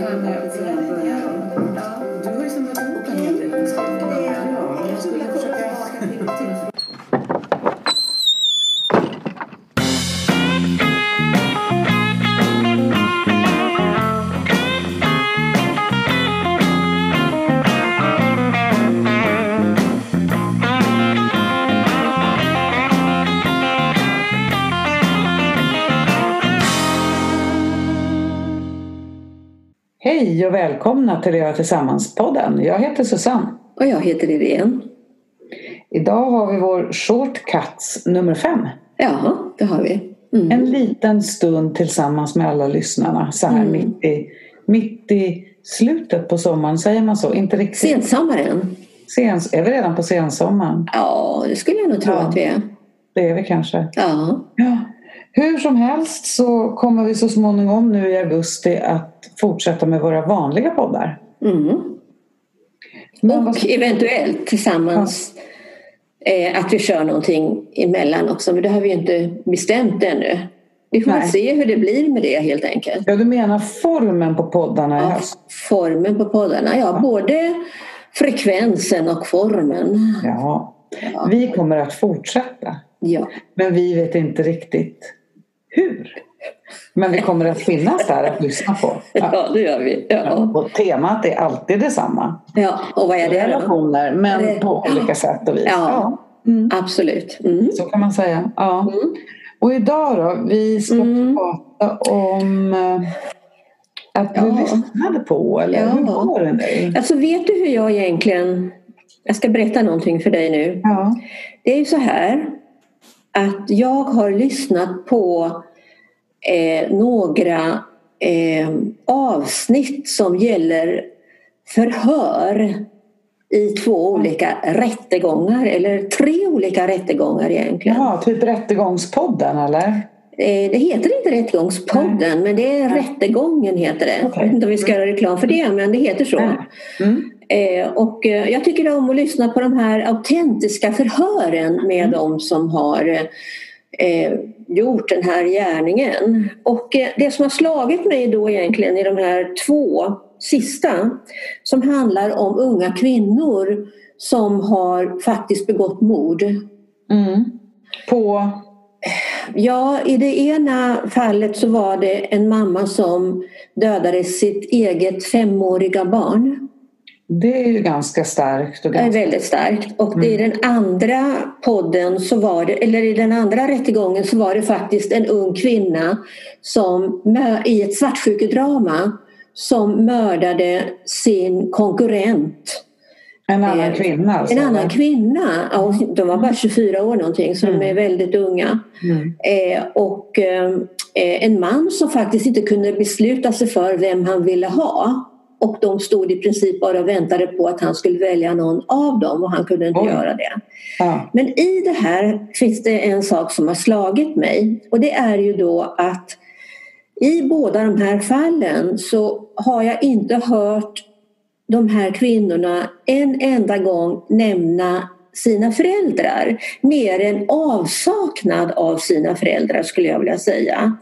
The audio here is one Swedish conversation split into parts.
Du har ju samlat ihop en hel del skrivningar. Ja, jag skulle försöka... till Leva Tillsammans-podden. Jag heter Susanne. Och jag heter Irene. Idag har vi vår shortcuts nummer fem. Ja, det har vi. Mm. En liten stund tillsammans med alla lyssnarna så här Mm. mitt, i, mitt i slutet på sommaren. Säger man så? Inte riktigt. Sensommaren. Sens, är vi redan på sensommaren? Ja, det skulle jag nog tro Ja. att vi är. Det är vi kanske. Ja. Ja. Hur som helst så kommer vi så småningom nu i augusti att fortsätta med våra vanliga poddar. Mm. Och eventuellt tillsammans eh, att vi kör någonting emellan också. Men det har vi inte bestämt ännu. Vi får Nej. se hur det blir med det helt enkelt. Ja, du menar formen på poddarna i Ja, höst? formen på poddarna. Ja, både frekvensen och formen. Ja. Ja. Vi kommer att fortsätta. Ja. Men vi vet inte riktigt hur. Men vi kommer att finnas där att lyssna på. Ja. ja, det gör vi. Ja. Och temat är alltid detsamma. ja. Och vad är det då? Relationer, men Det- på olika sätt och vis. Ja. Mm. Absolut. Mm. Så kan man säga. Ja. Mm. Och idag då, vi ska Mm. prata om eh, att du Ja. lyssnade på, eller Ja. hur går det dig? Alltså vet du hur jag egentligen... Jag ska berätta någonting för dig nu. Ja. Det är ju så här att jag har lyssnat på eh, några eh, avsnitt som gäller förhör i två olika rättegångar eller tre olika rättegångar egentligen. Jaha, typ Rättegångspodden eller? Eh, Det heter inte Rättegångspodden men det är Rättegången heter det. Okej. Jag vet inte om vi ska göra reklam för det men det heter så. Mm. Eh, och eh, jag tycker om att lyssna på de här autentiska förhören med Mm. de som har eh, gjort den här gärningen. Och eh, det som har slagit mig då egentligen i de här två sista som handlar om unga kvinnor som har faktiskt begått mord. Mm. På... Ja, i det ena fallet så var det en mamma som dödade sitt eget femåriga barn. Det är ju ganska starkt. Och ganska... väldigt starkt. Och i den andra podden så var det, eller i den andra rättegången så var det faktiskt en ung kvinna som i ett svartsjukedrama som mördade sin konkurrent. En annan Eh, kvinna alltså? En annan kvinna. Ja, de var bara 24 år någonting så de är väldigt unga. Mm. Eh, och eh, en man som faktiskt inte kunde besluta sig för vem han ville ha. Och de stod i princip bara och väntade på att han skulle välja någon av dem och han kunde inte Oj. göra det. Ja. Men i det här finns det en sak som har slagit mig och det är ju då att i båda de här fallen så har jag inte hört de här kvinnorna en enda gång nämna sina föräldrar mer än avsaknad av sina föräldrar skulle jag vilja säga.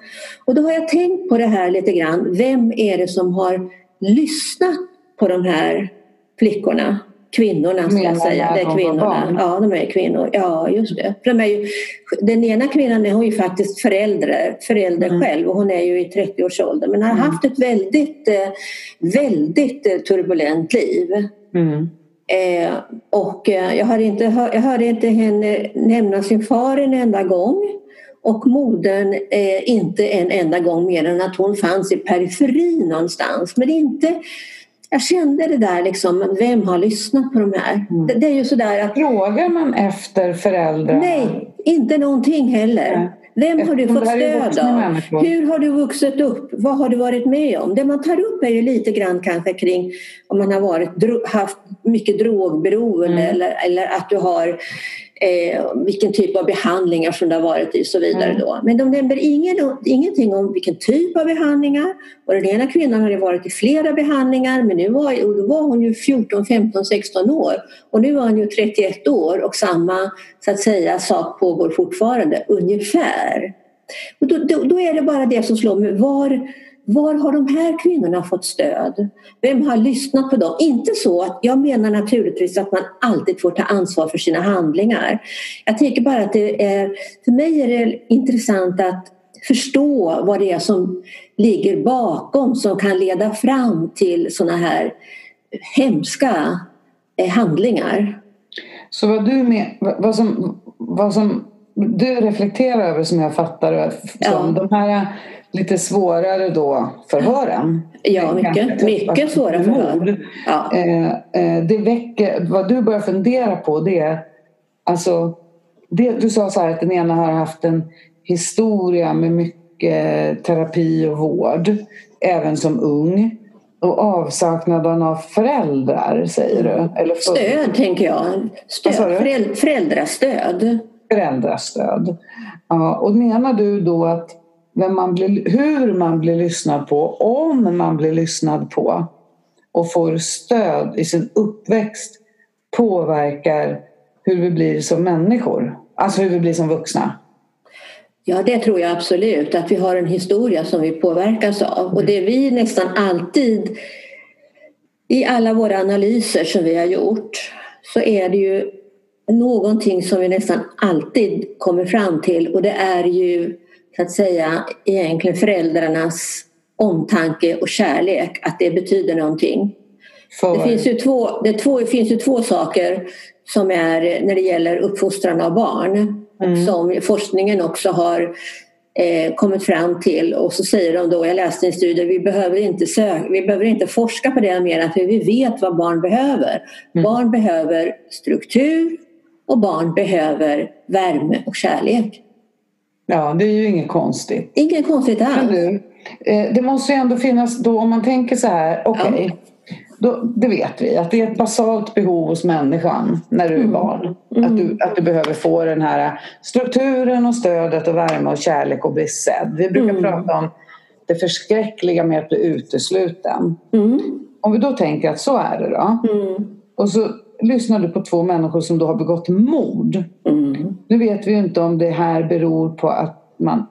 Och då har jag tänkt på det här lite grann. Vem är det som har lyssnat på de här flickorna? Kvinnorna ska jag säga. Det är kvinnorna. Ja, de är kvinnor. Ja, just det. För de är ju, den ena kvinnan är hon ju faktiskt förälder, förälder Mm. själv och hon är ju i 30-årsåldern men har haft ett väldigt, eh, väldigt eh, turbulent liv. Mm. Eh, och eh, jag, hörde inte, jag hörde inte henne nämna sin far en enda gång och modern eh, inte en enda gång mer än att hon fanns i periferin någonstans. Men inte... Jag kände det där liksom, vem har lyssnat på de här? Mm. Det, det är ju sådär att Frågar man efter föräldrar? Nej, inte någonting heller. Nej. Vem har du Eftersom fått stöd av? människor. Hur har du vuxit upp? Vad har du varit med om? Det man tar upp är ju lite grann kanske kring om man har varit, haft mycket drogberoende Mm. eller, eller att du har eh, vilken typ av behandlingar som det har varit i och så vidare. Mm. Då. Men de nämner ingen, ingenting om vilken typ av behandlingar. Och den ena kvinnan hade varit i flera behandlingar men nu var, och då var hon ju 14, 15, 16 år och nu är hon ju 31 år och samma så att säga sak pågår fortfarande ungefär. Och då, då, då är det bara det som slår mig. Var, var har de här kvinnorna fått stöd? Vem har lyssnat på dem? Inte så att jag menar naturligtvis att man alltid får ta ansvar för sina handlingar. Jag tänker bara att det är, för mig är det intressant att förstå vad det är som ligger bakom som kan leda fram till sådana här hemska eh, handlingar. Så vad du med, vad som, vad som du reflekterar över som jag fattar som ja. de här lite svårare då förhören. Ja, mycket, mycket svåra förhör. Ja. Eh, eh, det väcker, vad du börjar fundera på det är alltså det, du sa så här att den ena har haft en historia med mycket terapi och vård även som ung och avsaknaden av föräldrar säger du? Eller för... Stöd tänker jag. Stöd. Föräld, föräldrastöd. Föräldrastöd. Ja, och menar du då att vem man blir, hur man blir lyssnad på, om man blir lyssnad på och får stöd i sin uppväxt påverkar hur vi blir som människor? Alltså hur vi blir som vuxna? Ja, det tror jag absolut. Att vi har en historia som vi påverkas av. Och det vi nästan alltid i alla våra analyser som vi har gjort så är det ju någonting som vi nästan alltid kommer fram till och det är ju så att säga egentligen föräldrarnas omtanke och kärlek, att det betyder någonting. För... Det, finns ju två, det två, finns ju två saker som är när det gäller uppfostran av barn mm. som forskningen också har eh, kommit fram till och så säger de då, jag läste en studie, vi behöver inte, söka, vi behöver inte forska på det mer för vi vet vad barn behöver. Mm. Barn behöver struktur och barn behöver värme och kärlek. Ja, det är ju inget konstigt. Inget konstigt alls. Du, eh, det måste ju ändå finnas då om man tänker så här, okej, okay, ja. det vet vi att det är ett basalt behov hos människan när du är mm. barn. Mm. Att, du, att du behöver få den här strukturen och stödet och värme och kärlek och bli sedd. Vi brukar mm. prata om det förskräckliga med att bli utesluten. Mm. Om vi då tänker att så är det då. Mm. Och så lyssnar du på två människor som då har begått mord. Mm. Nu vet vi ju inte om det här beror på att man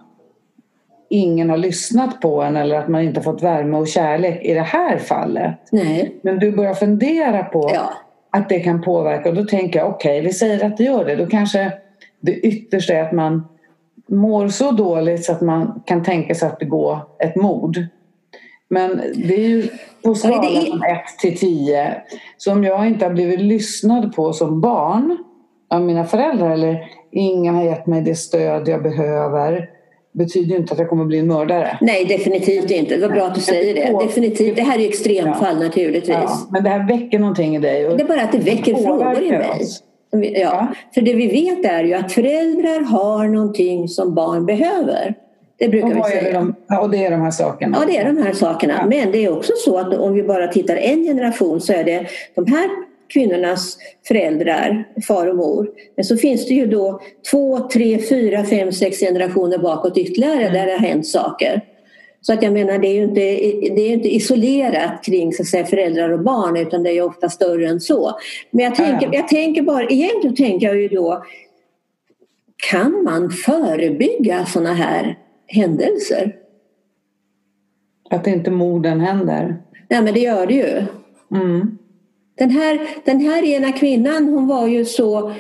ingen har lyssnat på en eller att man inte fått värme och kärlek i det här fallet. Nej. Men du börjar fundera på ja. att det kan påverka och då tänker jag okej, okay, vi säger att det gör det. Då kanske det yttersta är att man mår så dåligt så att man kan tänka sig att begå ett mord. Men det är ju på skalan från 1 till 10. Så om jag inte har blivit lyssnad på som barn av mina föräldrar eller ingen har gett mig det stöd jag behöver betyder inte att jag kommer bli en mördare. Nej, definitivt inte. Det var bra att du säger det. Definitivt. Det här är extremfall ja. naturligtvis. Ja, men det här väcker någonting i dig. det är bara att det väcker frågor i mig. Ja, ja, för det vi vet är ju att föräldrar har någonting som barn behöver. Det brukar vi säga. De, och det är de här sakerna? Ja, det är de här sakerna. Ja. Men det är också så att om vi bara tittar en generation så är det de här kvinnornas föräldrar, far och mor. Men så finns det ju då två, tre, fyra, fem, sex generationer bakåt ytterligare mm. där det har hänt saker. Så att jag menar det är ju inte, det är inte isolerat kring så att säga, föräldrar och barn utan det är ofta större än så. Men jag tänker, jag tänker bara, egentligen tänker jag ju då kan man förebygga sådana här händelser. Att inte morden händer? Nej men det gör det ju. Mm. Den, här, den här ena kvinnan hon var ju så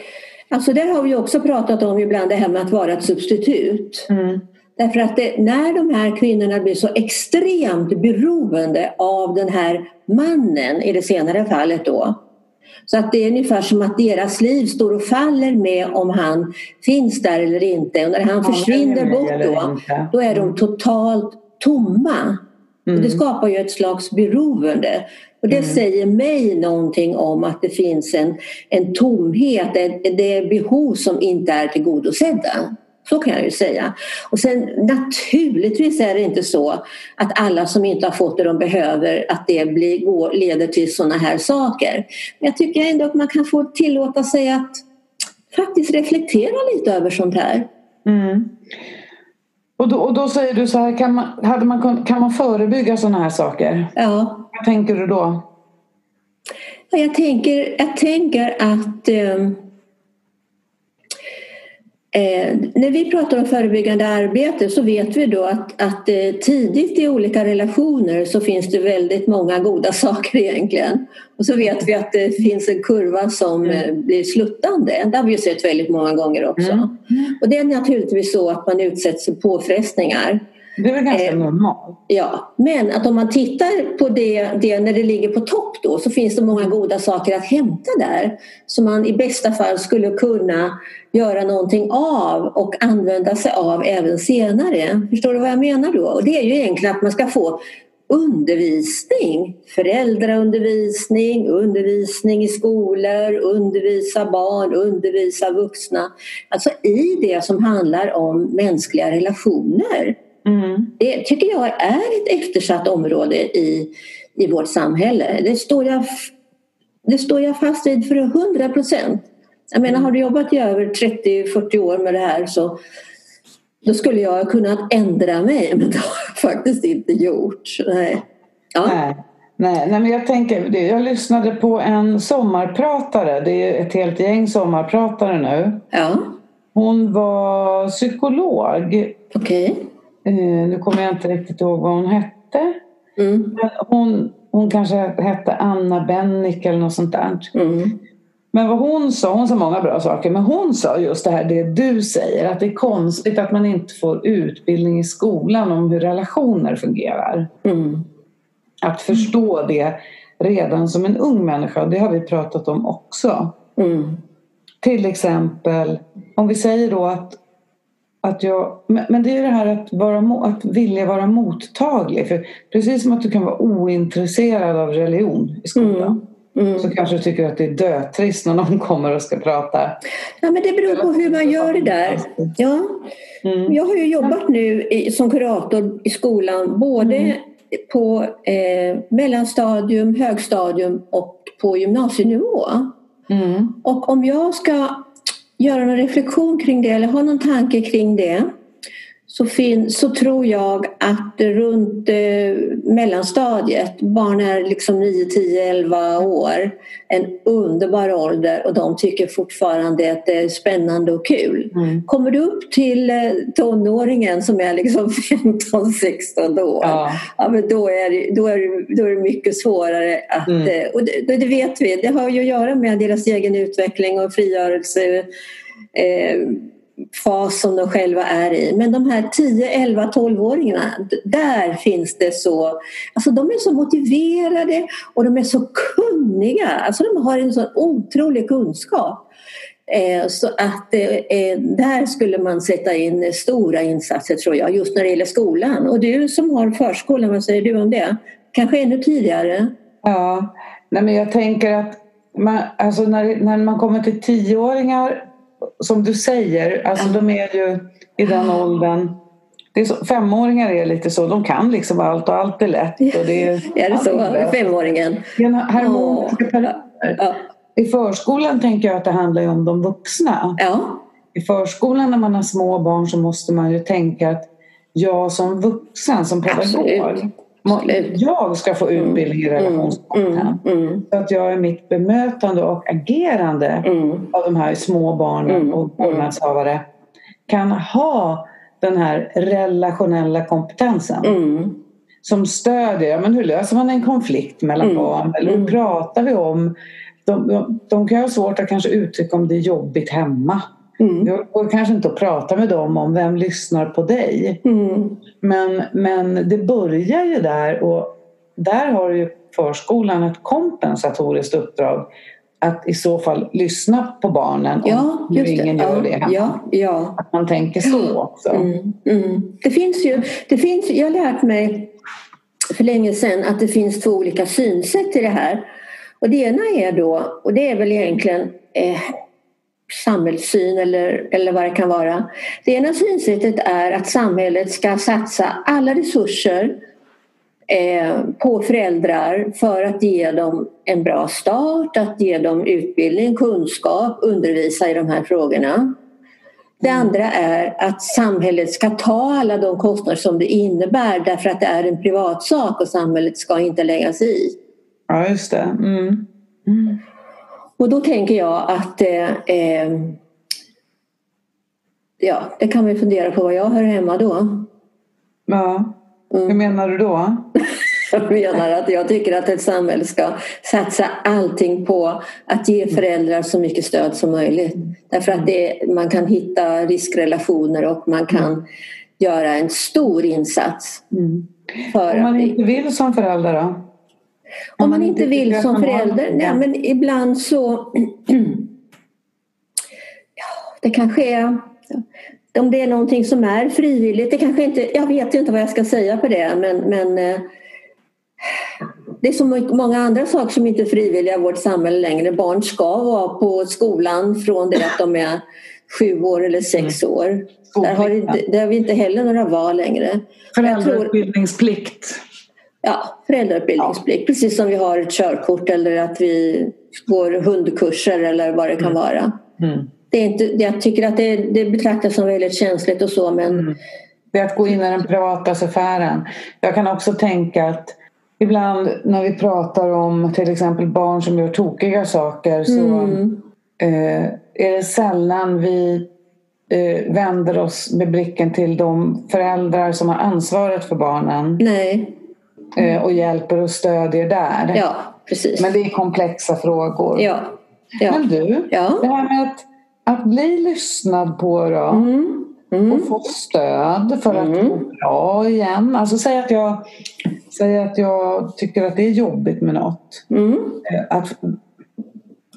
Alltså där har vi också pratat om ibland det här med att vara ett substitut. Mm. Därför att det, när de här kvinnorna blir så extremt beroende av den här mannen i det senare fallet då så att det är ungefär som att deras liv står och faller med om han finns där eller inte. Och när han ja, försvinner bort då, då är de mm. totalt tomma. Mm. Och det skapar ju ett slags beroende. Och det mm. säger mig någonting om att det finns en, en tomhet, det är behov som inte är tillgodosedda. Så kan jag ju säga. Och sen naturligtvis är det inte så att alla som inte har fått det de behöver att det blir, går, leder till sådana här saker. Men jag tycker ändå att man kan få tillåta sig att faktiskt reflektera lite över sånt här. Mm. Och, då, och då säger du så här, kan man, hade man, kan man förebygga sådana här saker? Ja. Vad tänker du då? Jag tänker, jag tänker att um, Eh, när vi pratar om förebyggande arbete så vet vi då att, att eh, tidigt i olika relationer så finns det väldigt många goda saker egentligen. Och så vet vi att det finns en kurva som Mm. eh, blir sluttande. Det har vi ju sett väldigt många gånger också. Mm. Och det är naturligtvis så att man utsätts för påfrestningar. Det är väl ganska Eh, normalt. Ja, men att om man tittar på det, det när det ligger på topp då så finns det många goda saker att hämta där som man i bästa fall skulle kunna göra någonting av och använda sig av även senare. Förstår du vad jag menar då? Och det är ju egentligen att man ska få undervisning, föräldraundervisning, undervisning i skolor, undervisa barn, undervisa vuxna. Alltså i det som handlar om mänskliga relationer. Mm. Det tycker jag är ett eftersatt område i, i vårt samhälle. Det står, jag, det står jag fast vid för hundra procent. Jag menar, har du jobbat i över 30-40 år med det här så då skulle jag ha kunnat ändra mig, men det har jag faktiskt inte gjort. Nej. Ja. Nej. Nej, nej, men jag tänker, jag lyssnade på en sommarpratare, det är ett helt gäng sommarpratare nu. Ja, Hon var psykolog. okej. Eh, nu kommer jag inte riktigt ihåg vad hon hette. Mm. Men hon, hon kanske hette Anna Bennick eller något sånt där. Mm. Men vad hon sa, hon sa många bra saker, men hon sa just det här det du säger, att det är konstigt att man inte får utbildning i skolan om hur relationer fungerar. Mm. Att förstå det redan som en ung människa, det har vi pratat om också. Mm. Till exempel, om vi säger då att, att jag... Men, det är det här att, vara, att vilja vara mottaglig. För precis som att du kan vara ointresserad av religion i skolan Mm. så kanske du tycker att det är dötrist när någon kommer och ska prata. Ja, men det beror på hur man gör det där. Ja. Mm. Jag har ju jobbat nu som kurator i skolan både Mm. på eh, mellanstadium, högstadium och på gymnasienivå. Mm. Och om jag ska göra någon reflektion kring det eller ha någon tanke kring det så, fin- så tror jag att runt eh, mellanstadiet, barn är liksom 9, 10, 11 år, en underbar ålder och de tycker fortfarande att det är spännande och kul. Mm. Kommer du upp till eh, tonåringen som är liksom 15-16 år, Ja. ja, men då, är det, då, är det, då är det mycket svårare att... Mm. eh, Och det, det vet vi, det har ju att göra med deras egen utveckling och frigörelse eh, fas som de själva är i. Men de här 10, 11, 12-åringarna, där finns det så... Alltså de är så motiverade och de är så kunniga. Alltså de har en så otrolig kunskap. Eh, Så att eh, eh, där skulle man sätta in stora insatser tror jag, just när det gäller skolan. Och du som har förskolan, vad säger du om det? Kanske ännu tidigare? Ja, Nej, men jag tänker att man, alltså när, när man kommer till tioåringar, som du säger, alltså de är ju i den åldern det är så, femåringar är lite så, de kan liksom allt och allt är lätt. Och det är, Är det så? lätt. Femåringen? Harmoniska Åh. perioder. Ja. I förskolan tänker jag att det handlar om de vuxna. ja. I förskolan när man har små barn så måste man ju tänka att jag som vuxen, som pedagog, Absolut. Jag ska få utbildning i relationskompetens. Mm, mm, Så att jag i mitt bemötande och agerande mm. av de här små barnen Mm, och vårdnadshavare kan ha den här relationella kompetensen Mm. som stödjer, men hur löser man en konflikt mellan Mm, barn? Eller hur mm. pratar vi om? De, de, de kan ha svårt att kanske uttrycka om det är jobbigt hemma. Mm. Det går kanske inte att prata med dem om vem lyssnar på dig. Mm. Men, men det börjar ju där och där har ju förskolan ett kompensatoriskt uppdrag att i så fall lyssna på barnen Ja, om nu just det. ingen gör det Ja, hemma. ja, ja. Att man tänker så också. Mm, mm. Det finns ju, det finns, jag har lärt mig för länge sedan att det finns två olika synsätt i det här. Och det ena är då, och det är väl egentligen eh, samhällssyn eller, eller vad det kan vara. Det ena synsättet är att samhället ska satsa alla resurser eh, på föräldrar för att ge dem en bra start, att ge dem utbildning, kunskap, undervisa i de här frågorna. Det andra är att samhället ska ta alla de kostnader som det innebär därför att det är en privatsak och samhället ska inte lägga sig i. Ja, just det. Mm. Mm. Och då tänker jag att eh, eh, ja, det kan ju fundera på var jag hör hemma då. Ja. Hur menar du då? Jag menar att jag tycker att ett samhälle ska satsa allting på att ge föräldrar så mycket stöd som möjligt. Därför att det, man kan hitta riskrelationer och man kan göra en stor insats. För Om man inte vill som förälder då? Om man inte vill som förälder, nej, men ibland så... ja, det kanske är... Om det är någonting som är frivilligt, det kanske inte... Jag vet inte vad jag ska säga på det, men... men eh, det är så många andra saker som inte är frivilliga i vårt samhälle längre. Barn ska vara på skolan från det att de är sju år eller sex Mm. år. Där har, inte, där har vi inte heller några val längre. Jag tror- Föräldrautbildningsplikt. Ja. Precis som vi har ett körkort eller att vi går hundkurser eller vad det kan vara. Mm. Det är inte, jag tycker att det, det betraktas som väldigt känsligt och så men Mm. Det är att gå in i den privata sfären. Jag kan också tänka att ibland när vi pratar om till exempel barn som gör tokiga saker så Mm. eh, är det sällan vi eh, vänder oss med blicken till de föräldrar som har ansvaret för barnen nej, och hjälper och stödjer där. ja precis. Men det är komplexa frågor. Ja, ja. Men du, Ja. det här med att, att bli lyssnad på då Mm. Mm. och få stöd för att må bra igen. Alltså säg att jag, säg att jag tycker att det är jobbigt med något. Mm. Eh, Att,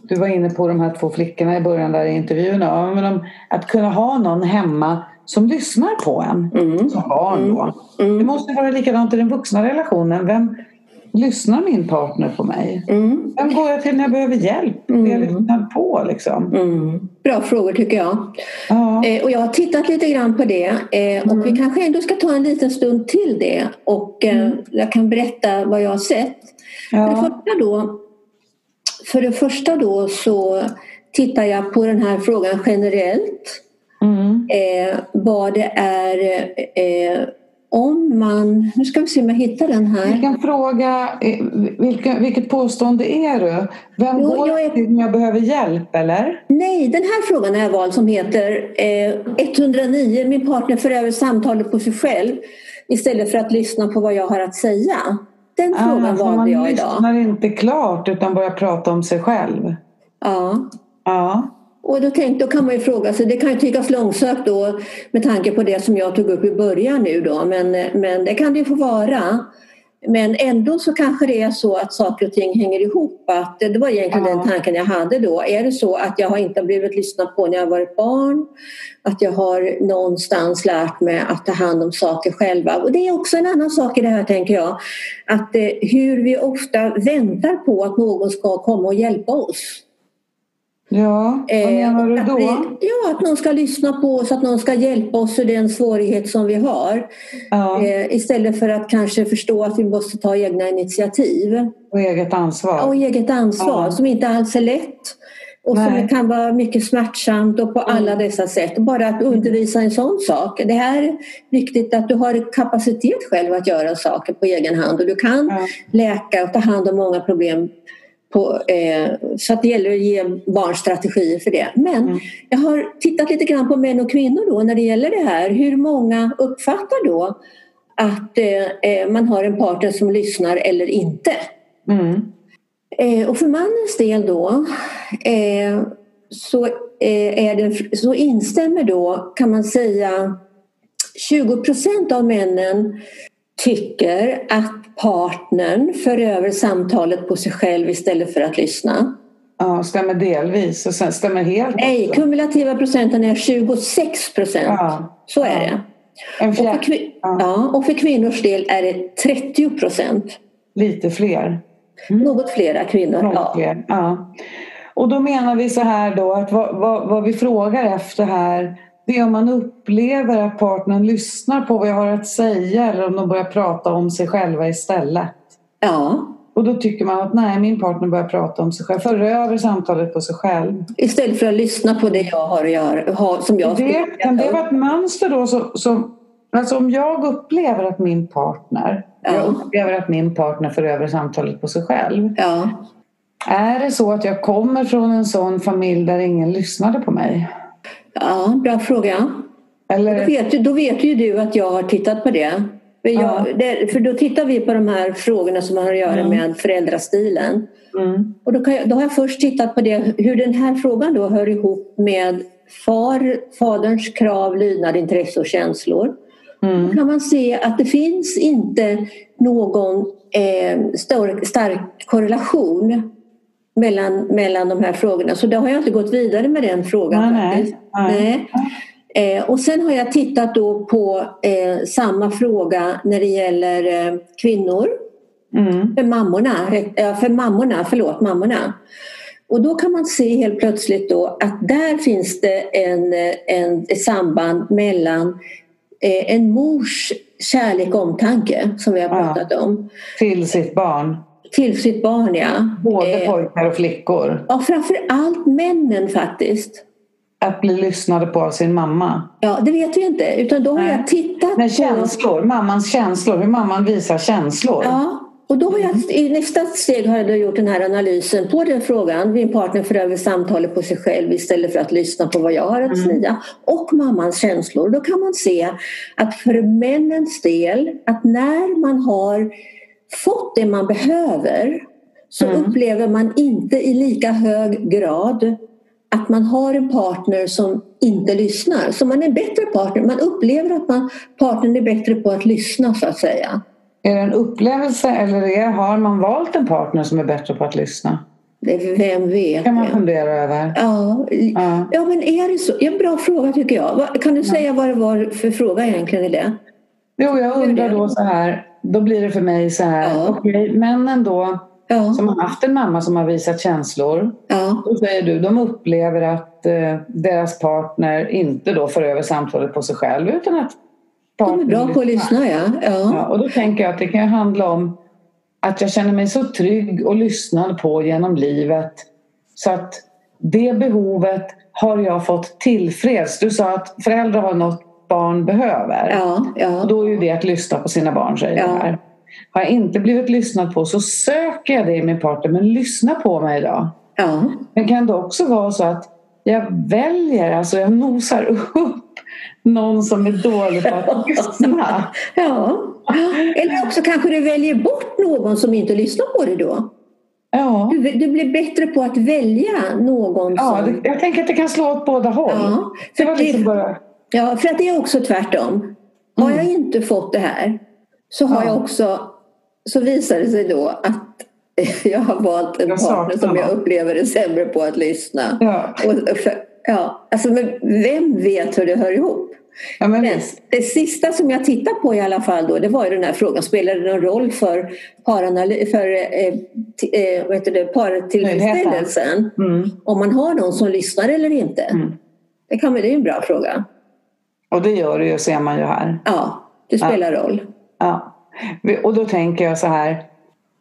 du var inne på de här två flickorna i början där i intervjun. Ja, men om, att kunna ha någon hemma som lyssnar på en Mm. som barn då. Det måste vara likadant i den vuxna relationen. Vem lyssnar min partner på mig? Mm. Vem går jag till när jag behöver hjälp? Blir jag lyssnad på liksom? Mm. Bra frågor tycker jag. Ja. Eh, och jag har tittat lite grann på det eh, och vi kanske ändå ska ta en liten stund till det och eh, jag kan berätta vad jag har sett. För, det Ja. första då, för det första då så tittar jag på den här frågan generellt. Mm. Eh, vad det är eh, om man... Nu ska vi se om jag hittar den här. Vilken fråga, eh, vilken, vilket påstående är du? Vem Jo, går jag är- till när jag behöver hjälp eller? Nej, den här frågan har jag valt som heter eh, 109. Min partner för över samtalet på sig själv istället för att lyssna på vad jag har att säga. Den frågan Ah, för valde man jag idag. lyssnar inte klart utan börjar prata om sig själv. Ja. Ja. Och då, tänkte, då kan man ju fråga sig, det kan ju tyckas långsökt då med tanke på det som jag tog upp i början nu då, men, men det kan det ju få vara. Men ändå så kanske det är så att saker och ting hänger ihop. Att det var egentligen Ja. den tanken jag hade då. Är det så att jag har inte blivit lyssnad på när jag varit barn? Att jag har någonstans lärt mig att ta hand om saker själva. Och det är också en annan sak i det här tänker jag. Att eh, hur vi ofta väntar på att någon ska komma och hjälpa oss. Ja, vad Eh, menar du att då? vi- ja, att någon ska lyssna på oss, att någon ska hjälpa oss ur den svårighet som vi har. Ja, Eh, istället för att kanske förstå att vi måste ta egna initiativ. och eget ansvar. Och eget ansvar Ja. som inte alls är lätt. Och Nej. som kan vara mycket smärtsamt och på alla dessa sätt. Bara att undervisa en sån sak. Det här är viktigt att du har kapacitet själv att göra saker på egen hand. Och du kan Ja. läka och ta hand om många problem. På, eh, så att det gäller att ge barn strategier för det. Men Mm. jag har tittat lite grann på män och kvinnor då när det gäller det här. Hur många uppfattar då att eh, eh, man har en partner som lyssnar eller inte? Mm. Eh, och för mannens del då eh, så, eh, är det, så instämmer då kan man säga 20 procent av männen tycker att partnern för över samtalet på sig själv istället för att lyssna. Ja, stämmer delvis och sen stämmer helt Nej, också. kumulativa procenten är 26 procent. Ja. Så är Ja. det. En Och för, Ja. ja, och för kvinnors del är det 30 procent. lite fler. Något flera kvinnor. Något Ja. fler. Ja. Och då menar vi så här då att vad, vad, vad vi frågar efter här det är om man upplever att partnern lyssnar på vad jag har att säga eller om de börjar prata om sig själva istället. ja. Och då tycker man att nej, min partner börjar prata om sig själv, för över samtalet på sig själv. Istället för att lyssna på det jag har att göra, som jag Det, kan det vara ett mönster då som, som Alltså om jag upplever att min partner Ja. jag upplever att min partner för över samtalet på sig själv. Ja. Är det så att jag kommer från en sån familj där ingen lyssnade på mig? Ja, bra fråga. Eller... Då, vet, då vet ju du att jag har tittat på det. För, jag, Ja. det, för då tittar vi på de här frågorna som har att göra Mm. med föräldrastilen. Mm. Och då, jag, då har jag först tittat på det, hur den här frågan då hör ihop med far, faderns krav, lydnad, intresse och känslor. Mm. Då kan man se att det finns inte någon eh, stor, stark korrelation mellan, mellan de här frågorna. Så då har jag inte gått vidare med den frågan. Nej, nej. faktiskt. Nej. Nej. Eh, och sen har jag tittat då på eh, samma fråga när det gäller eh, kvinnor. Mm. För mammorna, ja, för mammorna, förlåt, mammorna. Och då kan man se helt plötsligt då att där finns det en, en, ett samband mellan eh, en mors kärlek och omtanke som vi har Ja. pratat om Till sitt barn. Till sitt barn. Ja. Både Eh, pojkar och flickor. ja, framför allt männen faktiskt. Att bli lyssnade på av sin mamma. Ja, det vet vi inte. Utan då har Nej. jag tittat Men på... känslor, mammans känslor, hur mamman visar känslor. Ja, och då har jag, i nästa steg har jag då gjort den här analysen på den frågan. Min partner för över samtalet på sig själv istället för att lyssna på vad jag har att säga. Och mammans känslor. Då kan man se att för männens del, att när man har fått det man behöver så Mm. upplever man inte i lika hög grad att man har en partner som inte lyssnar. Så man är en bättre partner. Man upplever att man, partnern är bättre på att lyssna så att säga. Är det en upplevelse eller är, har man valt en partner som är bättre på att lyssna? Det, vem vet? kan man fundera över. Ja, Ja. ja, men är det så? Ja, bra fråga tycker jag. Kan du säga vad det var för fråga egentligen i det? Jo, jag undrar då så här, då blir det för mig så här, Ja. okej, männen då Ja, som har haft en mamma som har visat känslor, ja, då säger du, de upplever att eh, deras partner inte då för över samtalet på sig själv utan att de är partnern bra på att lyssna ja. ja. Ja, och då tänker jag att det kan handla om att jag känner mig så trygg och lyssnad på genom livet så att det behovet har jag fått tillfreds. Du sa att föräldrar har något barn behöver. Ja, ja, då är ju det att lyssna på sina barn säger Ja. Har jag inte blivit lyssnad på så söker jag det i min partner men lyssna på mig då. ja, Men kan det också vara så att jag väljer, alltså jag nosar upp någon som är dålig på att lyssna. ja. Eller också kanske du väljer bort någon som inte lyssnar på dig då. Ja. Du, du blir bättre på att välja någon Ja, som... jag tänker att det kan slå åt båda håll. Ja, det var liksom det- bara... Ja, för att det är också tvärtom. Har jag inte fått det här så har Ja. jag också så visar det sig då att jag har valt en Jag partner som jag upplever är sämre på att lyssna. Ja, Och för, ja, alltså, men vem vet hur det hör ihop? ja men Men det sista som jag tittar på i alla fall då, det var ju den här frågan, spelar det någon roll för, paranal- för eh, t- eh, vad heter det, partillfredsställelsen Mm. om man har någon som lyssnar eller inte? Mm. Det, kan, det är en bra fråga. Och det gör det ju, ser man ju här. Ja, det spelar roll. Ja. Och då tänker jag så här,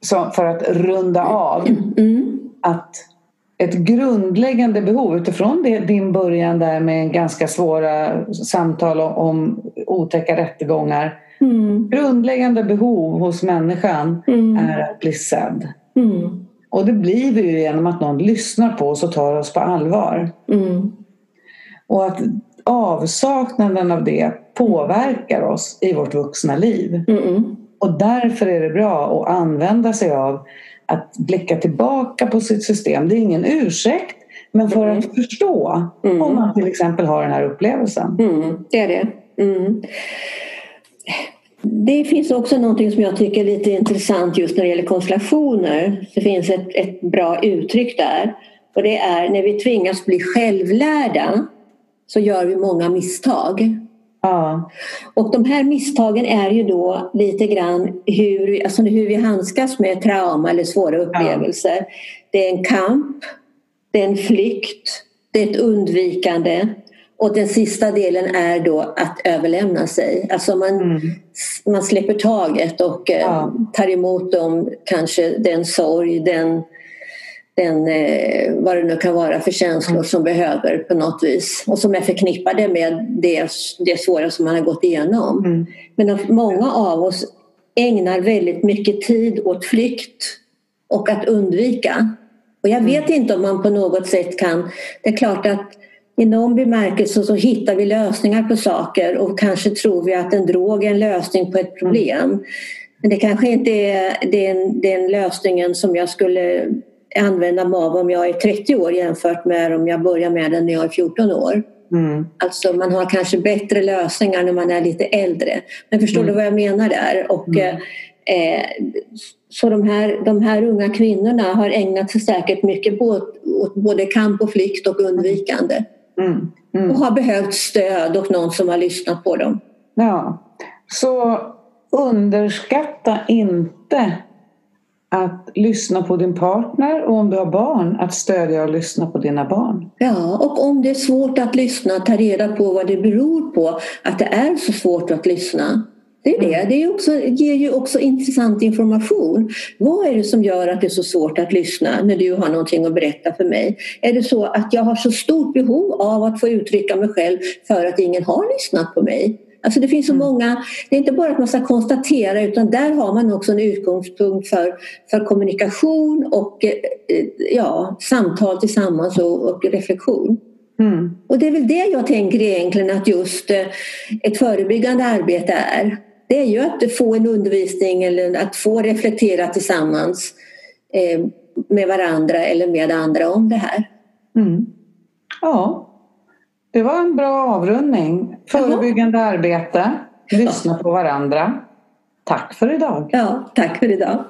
så för att runda av, Mm. att ett grundläggande behov utifrån det, din början där med ganska svåra samtal om, om otäcka rättegångar. Mm. Grundläggande behov hos människan Mm. är att bli sedd. Mm. Och det blir vi ju genom att någon lyssnar på oss och tar oss på allvar. Mm. Och att avsaknaden av det påverkar oss i vårt vuxna liv. Mm. Och därför är det bra att använda sig av att blicka tillbaka på sitt system. Det är ingen ursäkt, men för att förstå Mm. om man till exempel har den här upplevelsen. Mm. Det är det. Mm. Det finns också någonting som jag tycker är lite intressant just när det gäller konstellationer. Det finns ett, ett bra uttryck där. Och det är när vi tvingas bli självlärda så gör vi många misstag. Ja, Och de här misstagen är ju då lite grann hur, alltså hur vi handskas med trauma eller svåra upplevelser. Det är en kamp, det är en flykt, det är ett undvikande och den sista delen är då att överlämna sig. Alltså man, Mm. man släpper taget och eh, Ja. tar emot dem, kanske den sorg, den, den eh, vad det nu kan vara för känslor Mm. som behöver på något vis och som är förknippade med det, det svåra som man har gått igenom. Mm. Men att många av oss ägnar väldigt mycket tid åt flykt och att undvika. Och jag vet inte om man på något sätt kan... Det är klart att i någon bemärkelse så hittar vi lösningar på saker och kanske tror vi att en drog är en lösning på ett problem. Men det kanske inte är den, den lösningen som jag skulle använda mig av om jag är 30 år jämfört med om jag börjar med den när jag är 14 år. Mm. Alltså man har kanske bättre lösningar när man är lite äldre. Men förstår mm. du vad jag menar där? Och, mm. eh, så de här, de här unga kvinnorna har ägnat sig säkert mycket åt, åt både kamp och flykt och undvikande. Mm. Mm. Och har behövt stöd och någon som har lyssnat på dem. Ja, så underskatta inte att lyssna på din partner och om du har barn att stödja och lyssna på dina barn. Ja, och om det är svårt att lyssna, ta reda på vad det beror på att det är så svårt att lyssna. Det är det. Mm. Det är också, ger ju också intressant information. Vad är det som gör att det är så svårt att lyssna när du har någonting att berätta för mig? Är det så att jag har så stort behov av att få uttrycka mig själv för att ingen har lyssnat på mig? Alltså det finns så mm. många, det är inte bara att man ska konstatera utan där har man också en utgångspunkt för, för kommunikation och eh, ja, samtal tillsammans och, och reflektion. Mm. Och det är väl det jag tänker egentligen att just eh, ett förebyggande arbete är. Det är ju att få en undervisning eller att få reflektera tillsammans eh, med varandra eller med andra om det här. Mm. Ja, det var en bra avrundning. Förebyggande Jaha. arbete, lyssna på varandra. Tack för idag. Ja, tack för idag.